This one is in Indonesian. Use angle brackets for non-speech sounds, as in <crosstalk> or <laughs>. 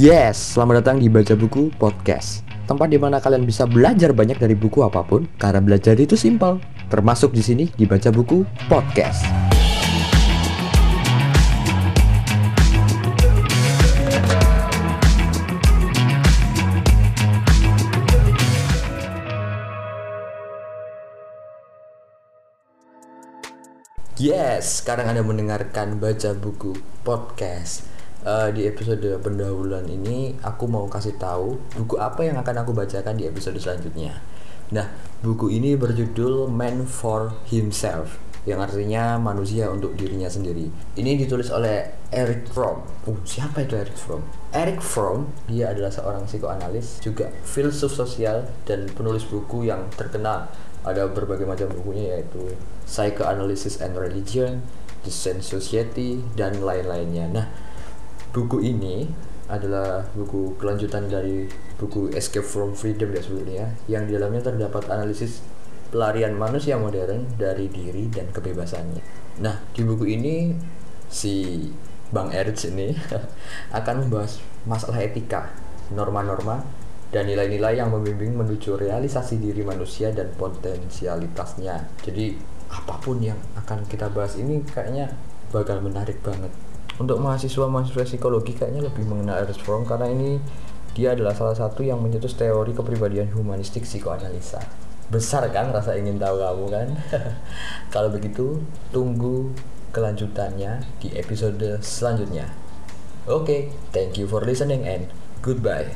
Yes, selamat datang di Baca Buku Podcast. Tempat di mana kalian bisa belajar banyak dari buku apa pun Karena belajar itu simpel. Termasuk di sini di Baca Buku Podcast. Yes, sekarang Anda mendengarkan Baca Buku Podcast Eh, Di episode pendahuluan ini Aku mau kasih tahu buku apa yang akan aku bacakan di episode selanjutnya Nah, buku ini berjudul Man for Himself yang artinya manusia untuk dirinya sendiri. Ini ditulis oleh Eric Fromm. Uh, siapa itu Eric Fromm? Eric Fromm, dia adalah seorang psikoanalis, juga filsuf sosial dan penulis buku yang terkenal. Ada berbagai macam bukunya yaitu Psychoanalysis and Religion, The Sense Society, dan lain-lainnya. Nah, buku ini adalah buku kelanjutan dari buku Escape from Freedom ya sebetulnya yang di dalamnya terdapat analisis pelarian manusia modern dari diri dan kebebasannya. Nah, di buku ini si Bang Erits ini <laughs> akan membahas masalah etika, norma-norma, dan nilai-nilai yang membimbing menuju realisasi diri manusia dan potensialitasnya. Jadi, apa pun yang akan kita bahas ini kayaknya bakal menarik banget. Untuk mahasiswa-mahasiswa psikologi kayaknya lebih mengenal Ernst Fromm karena ini dia adalah salah satu yang mencetus teori kepribadian humanistik psikoanalisa. Besar kan rasa ingin tahu kamu kan? <laughs> Kalau begitu tunggu kelanjutannya di episode selanjutnya. Oke okay, thank you for listening and goodbye